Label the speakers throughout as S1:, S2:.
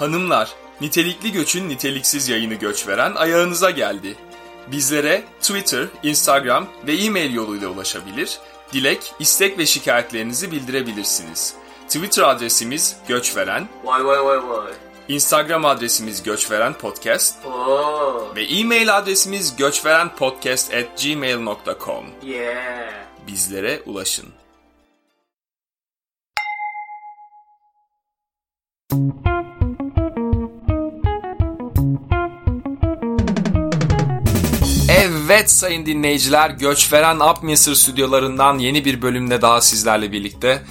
S1: Hanımlar, nitelikli göçün niteliksiz yayını göç veren ayağınıza geldi. Bizlere Twitter, Instagram ve e-mail yoluyla ulaşabilir, dilek, istek ve şikayetlerinizi bildirebilirsiniz. Twitter adresimiz göçveren,
S2: Vay vay vay vay.
S1: Instagram adresimiz göçveren podcast
S2: Oo.
S1: ve e-mail adresimiz göçverenpodcast@gmail.com.
S2: Yeah.
S1: Bizlere ulaşın. Evet sayın dinleyiciler, Göçveren Upminster stüdyolarından yeni bir bölümde daha sizlerle birlikte.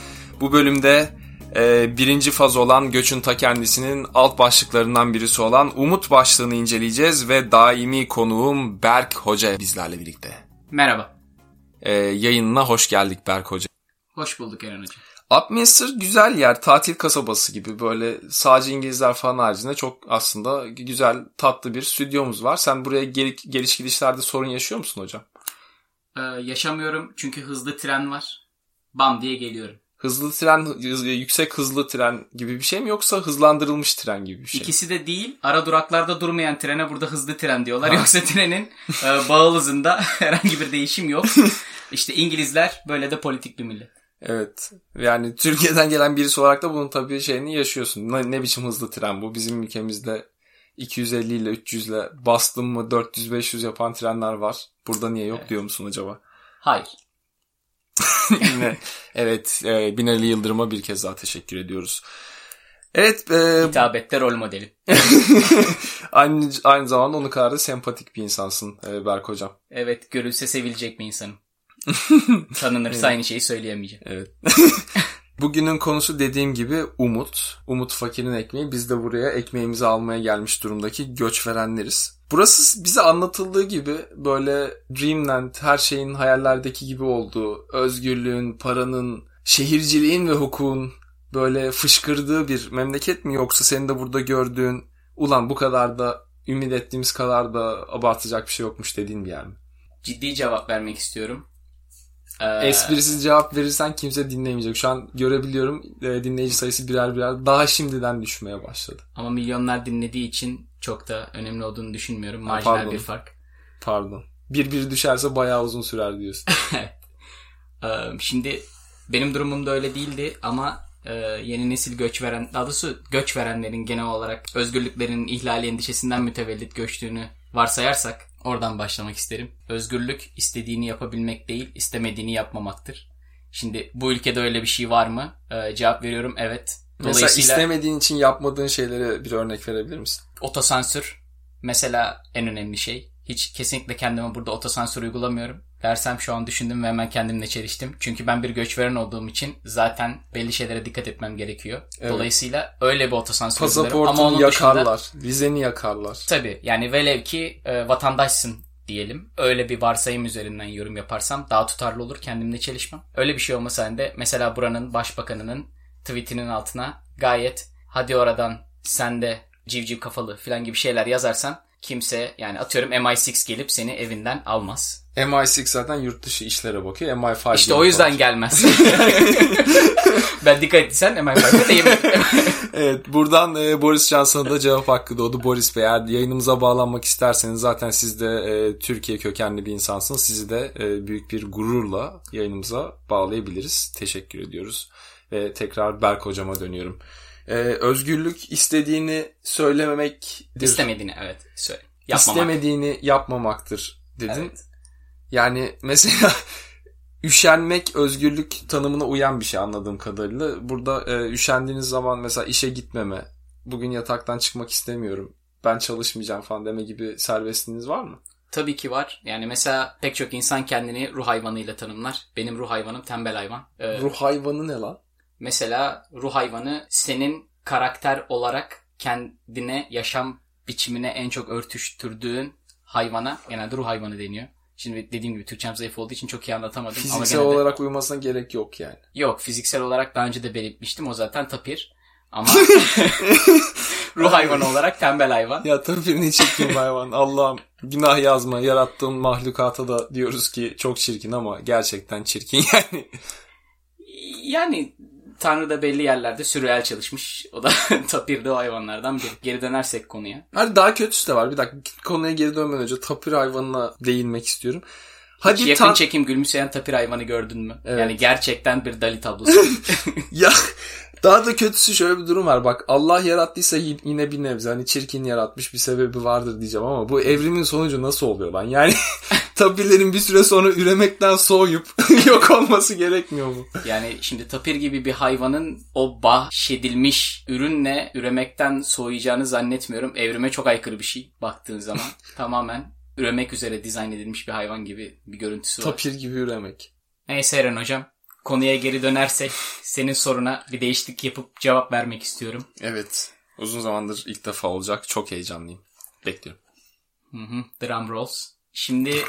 S1: Bu bölümde e, birinci faz olan Göçün Ta Kendisi'nin alt başlıklarından birisi olan Umut başlığını inceleyeceğiz ve daimi konuğum Berk Hoca bizlerle birlikte.
S3: Merhaba.
S1: E, yayınına hoş geldik Berk Hoca.
S3: Hoş bulduk Eren Hocam.
S1: Upminster güzel yer, tatil kasabası gibi böyle sadece İngilizler falan haricinde çok aslında güzel, tatlı bir stüdyomuz var. Sen buraya gel- geliş gidişlerde sorun yaşıyor musun hocam?
S3: Ee, yaşamıyorum çünkü hızlı tren var. Bam diye geliyorum.
S1: Hızlı tren, hız- yüksek hızlı tren gibi bir şey mi yoksa hızlandırılmış tren gibi bir şey mi?
S3: İkisi de değil. Ara duraklarda durmayan trene burada hızlı tren diyorlar. Yoksa trenin e, bağıl hızında herhangi bir değişim yok. İşte İngilizler böyle de politik bir millet.
S1: Evet. Yani Türkiye'den gelen birisi olarak da bunun tabii şeyini yaşıyorsun. Ne, ne biçim hızlı tren bu? Bizim ülkemizde 250 ile 300 ile bastım mı 400-500 yapan trenler var. Burada niye yok diyor musun acaba?
S3: Hayır.
S1: Yine evet e, Binali Yıldırım'a bir kez daha teşekkür ediyoruz. Evet e,
S3: Hitabette rol modeli.
S1: aynı, aynı zamanda onun kadar da sempatik bir insansın e, Berk Hocam.
S3: Evet görülse sevilecek bir insanım. Tanınırsa aynı şeyi söyleyemeyeceğim.
S1: Evet. Bugünün konusu dediğim gibi umut. Umut fakirin ekmeği. Biz de buraya ekmeğimizi almaya gelmiş durumdaki göç verenleriz. Burası bize anlatıldığı gibi böyle Dreamland her şeyin hayallerdeki gibi olduğu, özgürlüğün, paranın, şehirciliğin ve hukukun böyle fışkırdığı bir memleket mi yoksa senin de burada gördüğün ulan bu kadar da ümit ettiğimiz kadar da abartacak bir şey yokmuş dediğin bir yer mi?
S3: Ciddi cevap vermek istiyorum. Ee,
S1: Esprisiz cevap verirsen kimse dinlemeyecek. Şu an görebiliyorum e, dinleyici sayısı birer birer daha şimdiden düşmeye başladı.
S3: Ama milyonlar dinlediği için çok da önemli olduğunu düşünmüyorum. Marjinal
S1: pardon.
S3: bir fark.
S1: Pardon. Bir bir düşerse bayağı uzun sürer diyorsun.
S3: Ee, Şimdi benim durumum da öyle değildi ama e, yeni nesil göç veren, daha doğrusu göç verenlerin genel olarak özgürlüklerinin ihlali endişesinden mütevellit göçtüğünü varsayarsak oradan başlamak isterim. Özgürlük istediğini yapabilmek değil, istemediğini yapmamaktır. Şimdi bu ülkede öyle bir şey var mı? Ee, cevap veriyorum evet.
S1: Mesela
S3: Dolayısıyla
S1: istemediğin için yapmadığın şeylere bir örnek verebilir misin?
S3: otosansür mesela en önemli şey. Hiç kesinlikle kendime burada otosansür uygulamıyorum. Dersem şu an düşündüm ve hemen kendimle çeliştim. Çünkü ben bir göçveren olduğum için zaten belli şeylere dikkat etmem gerekiyor.
S1: Evet.
S3: Dolayısıyla öyle bir otosansür uyguluyorum. Ama
S1: Pasaportunu
S3: onun dışında
S1: yakarlar. Vizeni yakarlar.
S3: tabii yani velev ki e, vatandaşsın diyelim. Öyle bir varsayım üzerinden yorum yaparsam daha tutarlı olur. Kendimle çelişmem. Öyle bir şey olmasa halinde mesela buranın başbakanının tweetinin altına gayet hadi oradan sen de civciv kafalı falan gibi şeyler yazarsan kimse yani atıyorum MI6 gelip seni evinden almaz.
S1: MI6 zaten yurt dışı işlere bakıyor. MI5
S3: İşte o yüzden gelmez. ben dikkat etsen MI5'e değinmedim.
S1: Evet buradan e, Boris Johnson'a da cevap hakkı doğdu. Boris Bey eğer yayınımıza bağlanmak isterseniz zaten siz de e, Türkiye kökenli bir insansınız. Sizi de e, büyük bir gururla yayınımıza bağlayabiliriz. Teşekkür ediyoruz. Ve tekrar Berk hocama dönüyorum. E, özgürlük istediğini söylememektir.
S3: İstemediğini evet söyle. Yapmamak.
S1: İstemediğini yapmamaktır dedin.
S3: Evet.
S1: Yani mesela üşenmek özgürlük tanımına uyan bir şey anladığım kadarıyla. Burada e, üşendiğiniz zaman mesela işe gitmeme, bugün yataktan çıkmak istemiyorum, ben çalışmayacağım falan deme gibi serbestliğiniz var mı?
S3: Tabii ki var. Yani mesela pek çok insan kendini ruh hayvanıyla tanımlar. Benim ruh hayvanım tembel hayvan. Ee,
S1: Ruh hayvanı ne lan?
S3: Mesela ruh hayvanı senin karakter olarak kendine yaşam biçimine en çok örtüştürdüğün hayvana genelde ruh hayvanı deniyor. Şimdi dediğim gibi Türkçem zayıf olduğu için çok iyi anlatamadım. ama
S1: Fiziksel
S3: gene de-
S1: olarak uyumasına gerek yok yani.
S3: Yok fiziksel olarak daha önce de belirtmiştim. O zaten tapir. Ama ruh hayvanı olarak tembel hayvan.
S1: Ya tabii ne çirkin hayvan. Allah'ım günah yazma. Yarattığın mahlukata da diyoruz ki çok çirkin ama gerçekten çirkin yani.
S3: Yani Tanrı da belli yerlerde sürreal çalışmış. O da tapirde o hayvanlardan biri. Geri dönersek konuya.
S1: Hadi daha kötüsü de var. Bir dakika konuya geri dönmeden önce tapir hayvanına değinmek istiyorum.
S3: Hadi
S1: Hadi
S3: yakın
S1: tan-
S3: çekim gülümseyen tapir hayvanı gördün mü?
S1: Evet.
S3: Yani gerçekten bir Dali tablosu.
S1: ya daha da kötüsü şöyle bir durum var. Bak Allah yarattıysa yine bir nebze hani çirkin yaratmış bir sebebi vardır diyeceğim ama bu evrimin sonucu nasıl oluyor lan? Yani tapirlerin bir süre sonra üremekten soğuyup yok olması gerekmiyor mu?
S3: yani şimdi tapir gibi bir hayvanın o bahşedilmiş ürünle üremekten soğuyacağını zannetmiyorum. Evrime çok aykırı bir şey baktığın zaman. Tamamen üremek üzere dizayn edilmiş bir hayvan gibi bir görüntüsü var.
S1: Tapir gibi üremek.
S3: Neyse Eren hocam. Konuya geri dönersek senin soruna bir değişiklik yapıp cevap vermek istiyorum.
S1: Evet. Uzun zamandır ilk defa olacak. Çok heyecanlıyım. Bekliyorum.
S3: Hı hı, drum rolls. Şimdi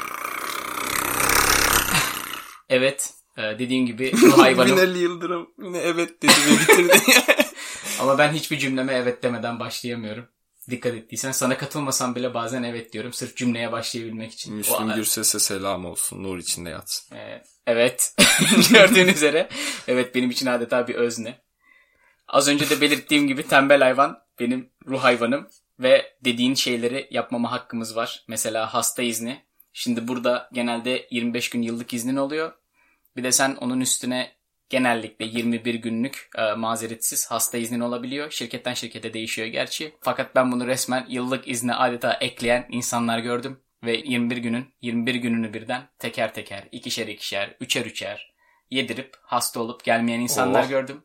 S3: evet e, dediğim gibi bu hayvanım
S1: Binali Yıldırım yine evet dedi ve bitirdi.
S3: ama ben hiçbir cümleme evet demeden başlayamıyorum. Dikkat ettiysen sana katılmasam bile bazen evet diyorum sırf cümleye başlayabilmek için.
S1: Müslüm
S3: O-
S1: Gürses'e selam olsun. Nur içinde yatsın.
S3: Ee, evet. Gördüğün üzere. Evet benim için adeta bir özne. Az önce de belirttiğim gibi tembel hayvan benim ruh hayvanım ve dediğin şeyleri yapmama hakkımız var. Mesela hasta izni. Şimdi burada genelde 25 gün yıllık iznin oluyor. Bir de sen onun üstüne genellikle 21 günlük e, mazeretsiz hasta iznin olabiliyor. Şirketten şirkete değişiyor gerçi. Fakat ben bunu resmen yıllık izne adeta ekleyen insanlar gördüm. Ve 21 günün 21 gününü birden teker teker, ikişer ikişer, üçer üçer yedirip hasta olup gelmeyen insanlar
S1: Oh.
S3: gördüm.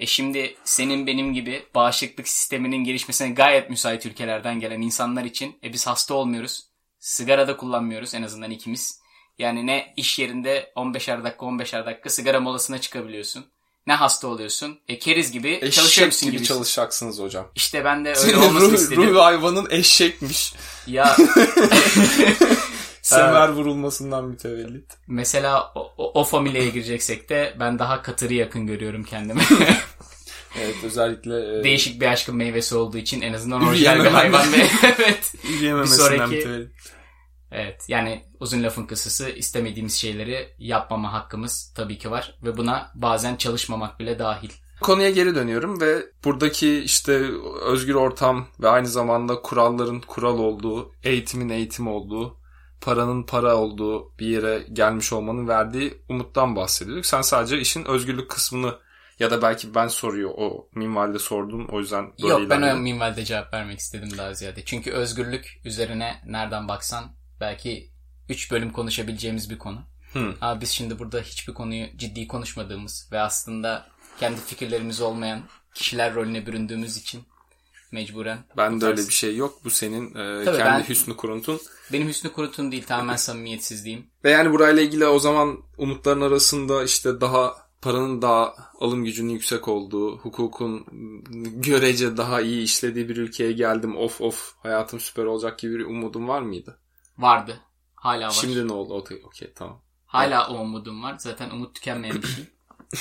S3: E şimdi senin benim gibi bağışıklık sisteminin gelişmesine gayet müsait ülkelerden gelen insanlar için e biz hasta olmuyoruz. Sigara da kullanmıyoruz en azından ikimiz. Yani ne iş yerinde 15'er dakika 15'er dakika sigara molasına çıkabiliyorsun. Ne hasta oluyorsun. E keriz gibi
S1: Eşek
S3: çalışıyormuşsun
S1: gibi
S3: gibi.
S1: çalışacaksınız hocam.
S3: İşte ben de öyle olmasını
S1: ruh,
S3: istedim.
S1: ruh hayvanın eşekmiş.
S3: Ya
S1: Semer vurulmasından mütevellit.
S3: mesela o, o, o familyaya gireceksek de ben daha katırı yakın görüyorum kendimi.
S1: Evet özellikle e,
S3: Değişik bir aşkın meyvesi olduğu için en azından orijinal bir hayvan ve evet. bir sonraki-
S1: mütevellit.
S3: Evet yani uzun lafın kısası istemediğimiz şeyleri yapmama hakkımız tabii ki var ve buna bazen çalışmamak bile dahil.
S1: Konuya geri dönüyorum ve buradaki işte özgür ortam ve aynı zamanda kuralların kural olduğu, eğitimin eğitim olduğu, paranın para olduğu bir yere gelmiş olmanın verdiği umuttan bahsediyorduk. Sen sadece işin özgürlük kısmını ya da belki ben soruyor o minvalde sordum o yüzden böyle
S3: Yok ben o
S1: ilerledim.
S3: minvalde cevap vermek istedim daha ziyade. Çünkü özgürlük üzerine nereden baksan belki 3 bölüm konuşabileceğimiz bir konu.
S1: Hı.
S3: Ama biz şimdi burada hiçbir konuyu ciddi konuşmadığımız ve aslında kendi fikirlerimiz olmayan kişiler rolüne büründüğümüz için mecburen.
S1: Ben de öyle bir şey yok. Bu senin e,
S3: Tabii
S1: kendi
S3: ben-
S1: hüsnü kuruntun.
S3: Benim Hüsnü Kurut'un değil tamamen samimiyetsizliğim.
S1: Ve yani burayla ilgili o zaman umutların arasında işte daha paranın daha alım gücünün yüksek olduğu, hukukun görece daha iyi işlediği bir ülkeye geldim. Of of hayatım süper olacak gibi bir umudum var mıydı?
S3: Vardı. Hala var.
S1: Şimdi ne oldu? Okey, tamam.
S3: Hala o umudum var. Zaten umut tükenmeyen bir şey.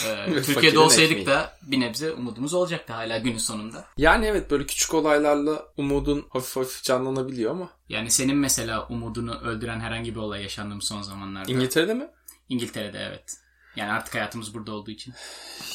S3: Ee, Türkiye'de olsaydık
S1: ekmeği.
S3: da bir nebze umudumuz olacaktı hala günün sonunda.
S1: Yani evet böyle küçük olaylarla umudun hafif hafif canlanabiliyor ama.
S3: Yani senin mesela umudunu öldüren herhangi bir olay yaşandı mı son zamanlarda?
S1: İngiltere'de mi?
S3: İngiltere'de evet. Yani artık hayatımız burada olduğu için.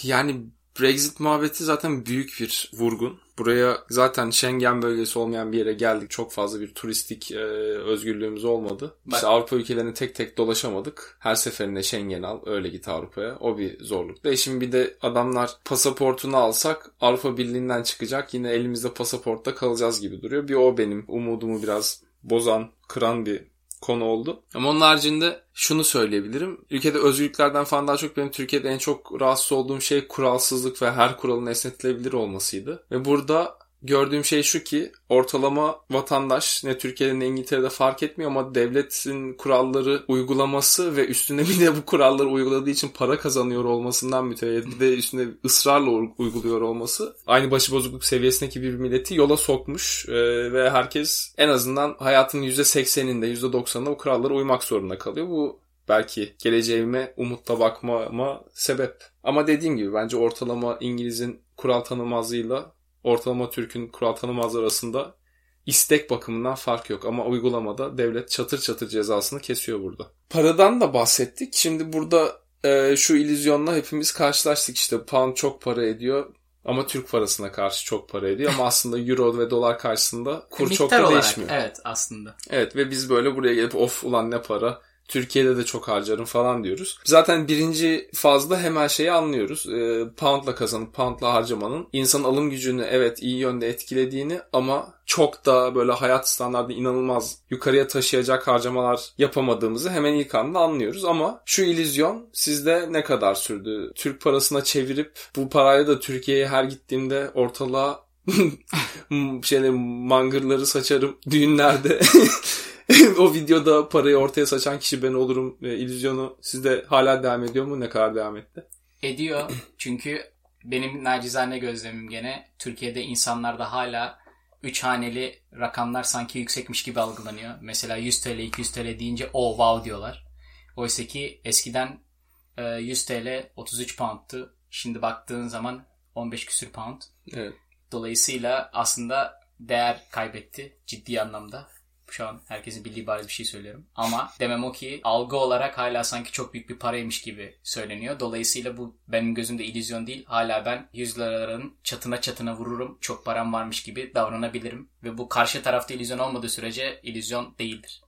S1: Yani Brexit muhabbeti zaten büyük bir vurgun. Buraya zaten Schengen bölgesi olmayan bir yere geldik. Çok fazla bir turistik e, özgürlüğümüz olmadı.
S3: Bak-
S1: İşte Avrupa ülkelerini tek tek dolaşamadık. Her seferinde Schengen al, öyle git Avrupa'ya. O bir zorluk. E şimdi bir de adamlar pasaportunu alsak Avrupa Birliği'nden çıkacak. Yine elimizde pasaportta kalacağız gibi duruyor. Bir o benim umudumu biraz bozan, kıran bir konu oldu. Ama onun haricinde şunu söyleyebilirim. Ülkede özgürlüklerden falan daha çok benim Türkiye'de en çok rahatsız olduğum şey kuralsızlık ve her kuralın esnetilebilir olmasıydı. Ve burada gördüğüm şey şu ki ortalama vatandaş ne Türkiye'de ne İngiltere'de fark etmiyor ama devletin kuralları uygulaması ve üstüne bir de bu kuralları uyguladığı için para kazanıyor olmasından mütevellit bir de üstüne ısrarla uyguluyor olması aynı başıbozukluk seviyesindeki bir milleti yola sokmuş Ee, ve herkes en azından hayatının %80'inde %90'ında bu kurallara uymak zorunda kalıyor. Bu belki geleceğime umutla bakmama sebep. Ama dediğim gibi bence ortalama İngiliz'in kural tanımazlığıyla ortalama Türk'ün kural tanımazlığı arasında istek bakımından fark yok. Ama uygulamada devlet çatır çatır cezasını kesiyor burada. Paradan da bahsettik. Şimdi burada e, şu illüzyonla hepimiz karşılaştık işte pound çok para ediyor ama Türk parasına karşı çok para ediyor ama aslında euro ve dolar karşısında kur çok
S3: Miktar
S1: da
S3: olarak,
S1: değişmiyor.
S3: Evet aslında.
S1: Evet ve biz böyle buraya gelip of ulan ne para Türkiye'de de çok harcarım falan diyoruz. Zaten birinci fazda hemen şeyi anlıyoruz. E, poundla kazanıp poundla harcamanın insanın alım gücünü evet iyi yönde etkilediğini ama çok da böyle hayat standartını inanılmaz yukarıya taşıyacak harcamalar yapamadığımızı hemen ilk anda anlıyoruz. Ama şu illüzyon sizde ne kadar sürdü? Türk parasına çevirip bu parayla da Türkiye'ye her gittiğimde ortalığa şeyle mangırları saçarım düğünlerde. o videoda parayı ortaya saçan kişi ben olurum e, illüzyonu sizde hala devam ediyor mu? Ne kadar devam etti?
S3: Ediyor çünkü benim nacizane gözlemim gene Türkiye'de insanlarda hala 3 haneli rakamlar sanki yüksekmiş gibi algılanıyor. Mesela 100 TL 200 TL deyince o oh, wow diyorlar. Oysa ki eskiden 100 TL 33 pound'tu. Şimdi baktığın zaman 15 küsür pound.
S1: Evet.
S3: Dolayısıyla aslında değer kaybetti ciddi anlamda. Şu an herkesin bildiği bariz bir şey söylüyorum. Ama demem o ki algı olarak hala sanki çok büyük bir paraymış gibi söyleniyor. Dolayısıyla bu benim gözümde illüzyon değil. Hala ben 100 liraların çatına çatına vururum. Çok param varmış gibi davranabilirim. Ve bu karşı tarafta illüzyon olmadığı sürece illüzyon değildir.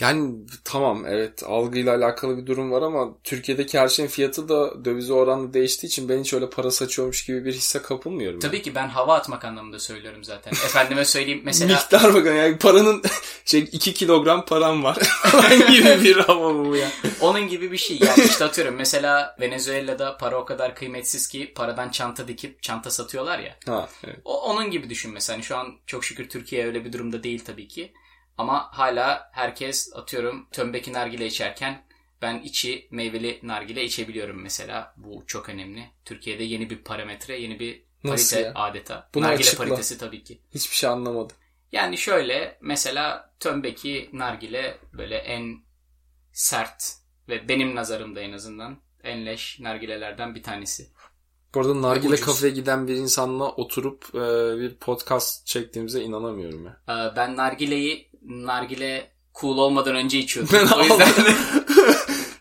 S1: Yani tamam evet algıyla alakalı bir durum var ama Türkiye'deki her şeyin fiyatı da dövize oranla değiştiği için ben hiç öyle para saçıyormuş gibi bir hisse kapılmıyorum.
S3: Tabii yani. ki ben hava atmak anlamında söylüyorum zaten. Efendime söyleyeyim mesela.
S1: Miktar bakın yani paranın şey 2 kilogram param var. gibi bir hava bu ya.
S3: Onun gibi bir şey yani işte atıyorum mesela Venezuela'da para o kadar kıymetsiz ki paradan çanta dikip çanta satıyorlar ya.
S1: Ha, evet.
S3: O, onun gibi düşün mesela. Yani şu an çok şükür Türkiye öyle bir durumda değil tabii ki. Ama hala herkes atıyorum tömbeki nargile içerken ben içi meyveli nargile içebiliyorum mesela. Bu çok önemli. Türkiye'de yeni bir parametre, yeni bir
S1: Nasıl
S3: parite
S1: ya?
S3: adeta.
S1: Bunu
S3: nargile
S1: açıkla.
S3: paritesi tabii ki.
S1: Hiçbir şey anlamadım.
S3: Yani şöyle mesela tömbeki nargile böyle en sert ve benim nazarımda en azından en leş nargilelerden bir tanesi.
S1: Bu arada nargile
S3: Ucuz.
S1: kafeye giden bir insanla oturup e, bir podcast çektiğimize inanamıyorum ya.
S3: Ee, Ben nargileyi nargile cool olmadan önce içiyordum. O yüzden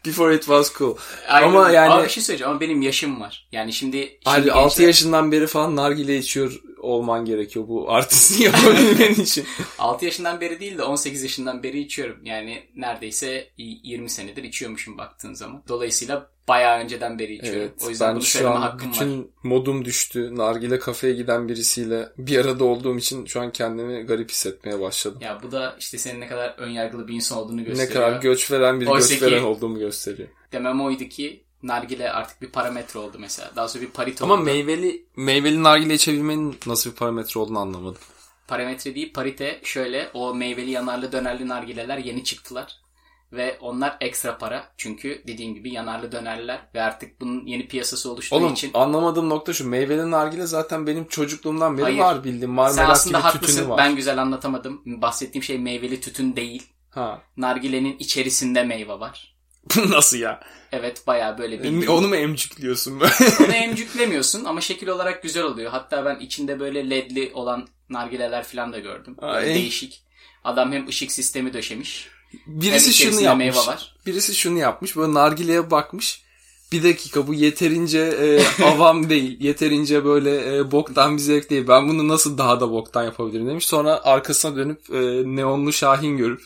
S1: Before it was cool.
S3: Aynen.
S1: Ama yani-
S3: Ama bir şey söyleyeceğim ama benim yaşım var. Yani şimdi, şimdi
S1: Abi
S3: gençler-
S1: 6 yaşından beri falan nargile içiyor olman gerekiyor bu artisti yapabilmen için.
S3: 6 yaşından beri değil de 18 yaşından beri içiyorum. Yani neredeyse 20 senedir içiyormuşum baktığın zaman. Dolayısıyla bayağı önceden beri içiyorum.
S1: Evet,
S3: o yüzden
S1: ben
S3: bunu
S1: şu an
S3: hakkım
S1: bütün
S3: var.
S1: modum düştü. Nargile kafeye giden birisiyle bir arada olduğum için şu an kendimi garip hissetmeye başladım.
S3: Ya bu da işte senin ne kadar önyargılı bir insan olduğunu
S1: Ne
S3: gösteriyor.
S1: kadar göç veren bir
S3: Oysa
S1: göç veren olduğumu gösteriyor.
S3: Demem oydu ki nargile artık bir parametre oldu mesela. Daha sonra bir parite
S1: Ama
S3: oldu.
S1: meyveli meyveli nargile içebilmenin nasıl bir parametre olduğunu anlamadım.
S3: parametre değil parite şöyle o meyveli yanarlı dönerli nargileler yeni çıktılar. Ve onlar ekstra para. Çünkü dediğim gibi yanarlı dönerler ve artık bunun yeni piyasası oluştuğu
S1: Oğlum
S3: için
S1: anlamadığım nokta şu. Meyveli nargile zaten benim çocukluğumdan beri
S3: Hayır.
S1: var bildiğim.
S3: sen
S1: Marmelat
S3: aslında
S1: gibi
S3: haklısın.
S1: tütünü var.
S3: Ben güzel anlatamadım. Bahsettiğim şey meyveli tütün değil.
S1: Ha.
S3: Nargilenin içerisinde meyve var.
S1: Nasıl ya?
S3: Evet bayağı böyle bir.
S1: Onu mu emcikliyorsun?
S3: Onu emcüklemiyorsun ama şekil olarak güzel oluyor. Hatta ben içinde böyle ledli olan nargileler falan da gördüm. Böyle değişik. Adam hem ışık sistemi döşemiş.
S1: Birisi şunu yapmış.
S3: meyve var.
S1: Birisi şunu yapmış. Böyle nargileye bakmış. Bir dakika bu yeterince e, avam değil. Yeterince böyle e, boktan bir zevk değil. Ben bunu nasıl daha da boktan yapabilirim demiş. Sonra arkasına dönüp e, neonlu Şahin görüp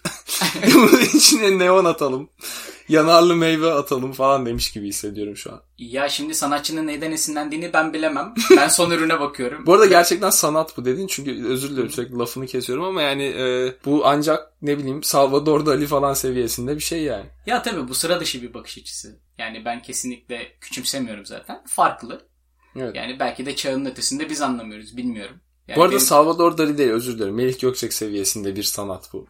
S1: bunun içine neon atalım. Yanarlı meyve atalım falan demiş gibi hissediyorum şu an.
S3: Ya şimdi sanatçının neden esinlendiğini ben bilemem. Ben son ürüne bakıyorum.
S1: Bu arada gerçekten sanat bu dedin. Çünkü özür dilerim sürekli lafını kesiyorum ama yani e, bu ancak ne bileyim Salvador Dali falan seviyesinde bir şey yani.
S3: Ya tabii bu sıra dışı bir bakış açısı. Yani ben kesinlikle küçümsemiyorum zaten. Farklı.
S1: Evet.
S3: Yani belki de çağın ötesinde biz anlamıyoruz. Bilmiyorum. Yani
S1: bu arada
S3: benim-
S1: Salvador Dali değil özür dilerim. Melih Gökçek seviyesinde bir sanat bu.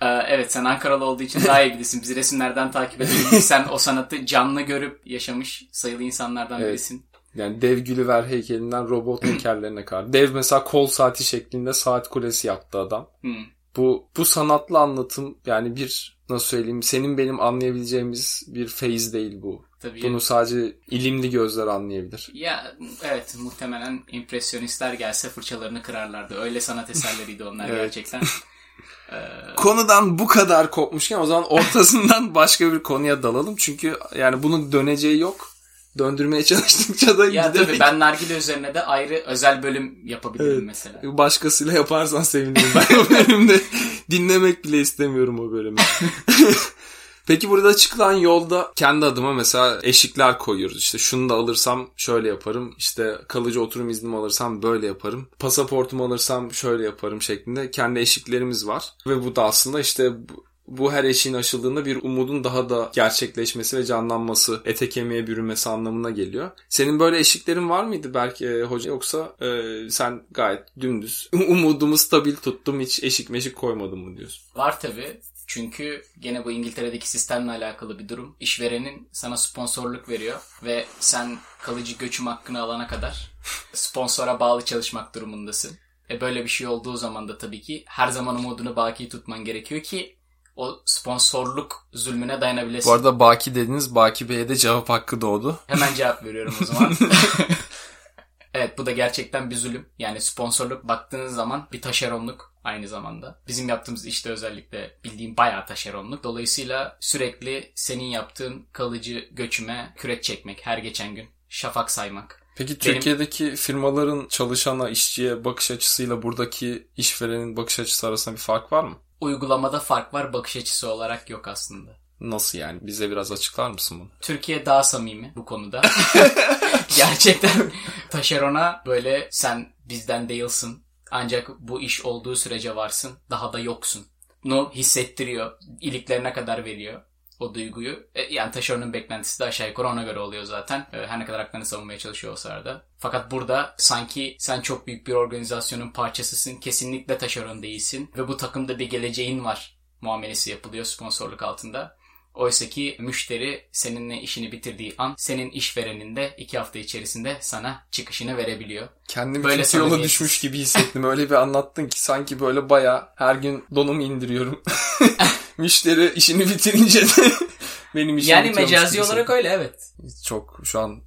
S3: Ee, evet sen Ankaralı olduğu için daha iyi bilirsin. Bizi resimlerden takip edebilirsin. sen o sanatı canlı görüp yaşamış sayılı insanlardan
S1: Evet.
S3: birisin.
S1: Yani dev Gülliver heykelinden robot heykellerine kadar. Dev mesela kol saati şeklinde saat kulesi yaptı adam.
S3: Hmm.
S1: Bu bu sanatlı anlatım yani bir nasıl söyleyeyim senin benim anlayabileceğimiz bir feyiz değil bu.
S3: Tabii.
S1: Bunu sadece ilimli gözler anlayabilir.
S3: Ya evet muhtemelen impresyonistler gelse fırçalarını kırarlardı. Öyle sanat eserleriydi onlar
S1: Evet.
S3: gerçekten.
S1: Konudan bu kadar kopmuşken o zaman ortasından başka bir konuya dalalım. Çünkü yani bunun döneceği yok. Döndürmeye çalıştıkça da
S3: Ya
S1: giderek-
S3: tabii ben nargile üzerine de ayrı özel bölüm yapabilirim
S1: Evet.
S3: mesela.
S1: Başkasıyla yaparsan sevinirim. Ben o bölümde dinlemek bile istemiyorum o bölümü. Peki burada çıkılan yolda kendi adıma mesela eşikler koyuyoruz. İşte şunu da alırsam şöyle yaparım. İşte kalıcı oturum iznimi alırsam böyle yaparım. Pasaportumu alırsam şöyle yaparım şeklinde kendi eşiklerimiz var. Ve bu da aslında işte bu, her eşiğin aşıldığında bir umudun daha da gerçekleşmesi ve canlanması, ete kemiğe bürünmesi anlamına geliyor. Senin böyle eşiklerin var mıydı belki e, hoca yoksa e, sen gayet dümdüz umudumu stabil tuttum hiç eşik meşik koymadım mı diyorsun?
S3: Var tabii. Çünkü gene bu İngiltere'deki sistemle alakalı bir durum. İşverenin sana sponsorluk veriyor ve sen kalıcı göçüm hakkını alana kadar sponsora bağlı çalışmak durumundasın. E böyle bir şey olduğu zaman da tabii ki her zaman umudunu baki tutman gerekiyor ki o sponsorluk zulmüne dayanabilesin.
S1: Bu arada Baki dediniz Baki Bey'e de cevap hakkı doğdu.
S3: Hemen cevap veriyorum o zaman. evet bu da gerçekten bir zulüm. Yani sponsorluk baktığınız zaman bir taşeronluk aynı zamanda. Bizim yaptığımız işte özellikle bildiğim bayağı taşeronluk. Dolayısıyla sürekli senin yaptığın kalıcı göçüme kürek çekmek her geçen gün. Şafak saymak.
S1: Peki Türkiye'deki firmaların çalışana, işçiye bakış açısıyla buradaki işverenin bakış açısı arasında bir fark var mı?
S3: Uygulamada fark var bakış açısı olarak yok aslında.
S1: Nasıl yani? Bize biraz açıklar mısın bunu?
S3: Türkiye daha samimi bu konuda. Gerçekten taşerona böyle sen bizden değilsin. Ancak bu iş olduğu sürece varsın. Daha da yoksun. No hissettiriyor. İliklerine kadar veriyor o duyguyu. E, yani taşeronun beklentisi de aşağı yukarı ona göre oluyor zaten. E, her ne kadar haklarını savunmaya çalışıyor olsalar da. Fakat burada sanki sen çok büyük bir organizasyonun parçasısın. Kesinlikle taşeron değilsin. Ve bu takımda bir geleceğin var muamelesi yapılıyor sponsorluk altında. Oysa ki müşteri seninle işini bitirdiği an senin işverenin de iki hafta içerisinde sana çıkışını verebiliyor.
S1: Kendimi
S3: Böyle
S1: kötü yola düşmüş gibi hissettim. Öyle bir anlattın ki sanki böyle baya her gün donumu indiriyorum. Müşteri işini bitirince de benim işim
S3: Yani mecazi olarak öyle evet.
S1: Çok şu an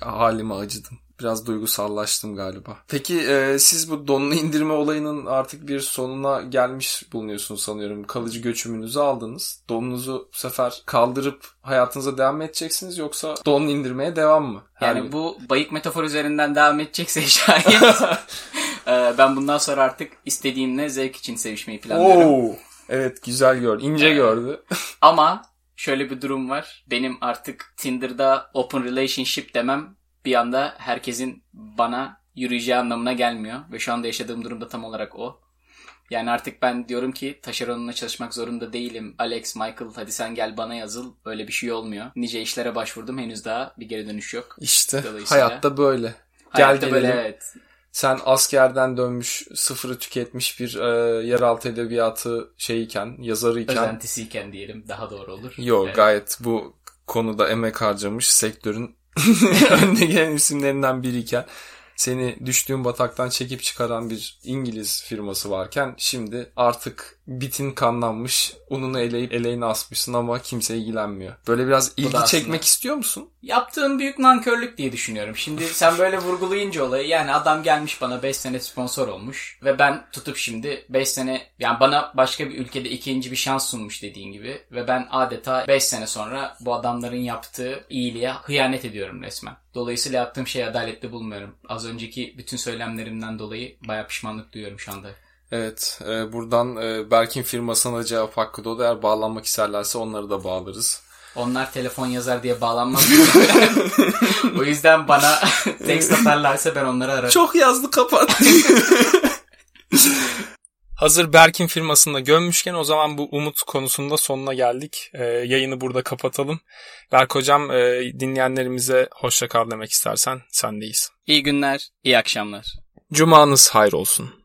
S1: halime acıdım. Biraz duygusallaştım galiba. Peki e, siz bu donunu indirme olayının artık bir sonuna gelmiş bulunuyorsunuz sanıyorum. Kalıcı göçümünüzü aldınız. Donunuzu bu sefer kaldırıp hayatınıza devam edeceksiniz yoksa donunu indirmeye devam mı? Her
S3: Yani
S1: gün.
S3: bu bayık metafor üzerinden devam edecekse şayet e, ben bundan sonra artık istediğimle zevk için sevişmeyi planlıyorum.
S1: Oo, evet güzel gördü. ince gördü.
S3: Ama şöyle bir durum var. Benim artık Tinder'da open relationship demem bir anda herkesin bana yürüyeceği anlamına gelmiyor. Ve şu anda yaşadığım durumda tam olarak o. Yani artık ben diyorum ki taşeronuna çalışmak zorunda değilim. Alex, Michael hadi sen gel bana yazıl. Öyle bir şey olmuyor. Nice işlere başvurdum. Henüz daha bir geri dönüş yok.
S1: İşte hayatta böyle.
S3: Hayatta
S1: Gel
S3: böyle evet.
S1: Sen askerden dönmüş, sıfırı tüketmiş bir e, yeraltı edebiyatı şeyiken, yazarıyken.
S3: Özentisiyken diyelim daha doğru olur.
S1: Yok
S3: Evet.
S1: gayet bu konuda emek harcamış sektörün önde gelen isimlerinden biriyken seni düştüğün bataktan çekip çıkaran bir İngiliz firması varken şimdi artık bitin kanlanmış ununu eleyip eleğine asmışsın ama kimse ilgilenmiyor. Böyle biraz ilgi
S3: aslında-
S1: çekmek istiyor musun?
S3: Yaptığım büyük nankörlük diye düşünüyorum. Şimdi sen böyle vurgulayınca olayı yani adam gelmiş bana 5 sene sponsor olmuş ve ben tutup şimdi 5 sene yani bana başka bir ülkede ikinci bir şans sunmuş dediğin gibi ve ben adeta 5 sene sonra bu adamların yaptığı iyiliğe hıyanet ediyorum resmen. Dolayısıyla yaptığım şeyi adaletli bulmuyorum. Az önceki bütün söylemlerimden dolayı bayağı pişmanlık duyuyorum şu anda.
S1: Evet e, buradan e, Berk'in firmasına da cevap hakkı doğdu. Eğer bağlanmak isterlerse onları da bağlarız.
S3: Onlar telefon yazar diye bağlanmaz. o yüzden bana text atarlarsa ben onları ararım.
S1: Çok yazdı kapat. Hazır Berk'in firmasında gömmüşken o zaman bu umut konusunda sonuna geldik. Ee, yayını burada kapatalım. Berk hocam e, dinleyenlerimize hoşça kal demek istersen sendeyiz.
S3: İyi günler, iyi akşamlar.
S1: Cumanız hayır olsun.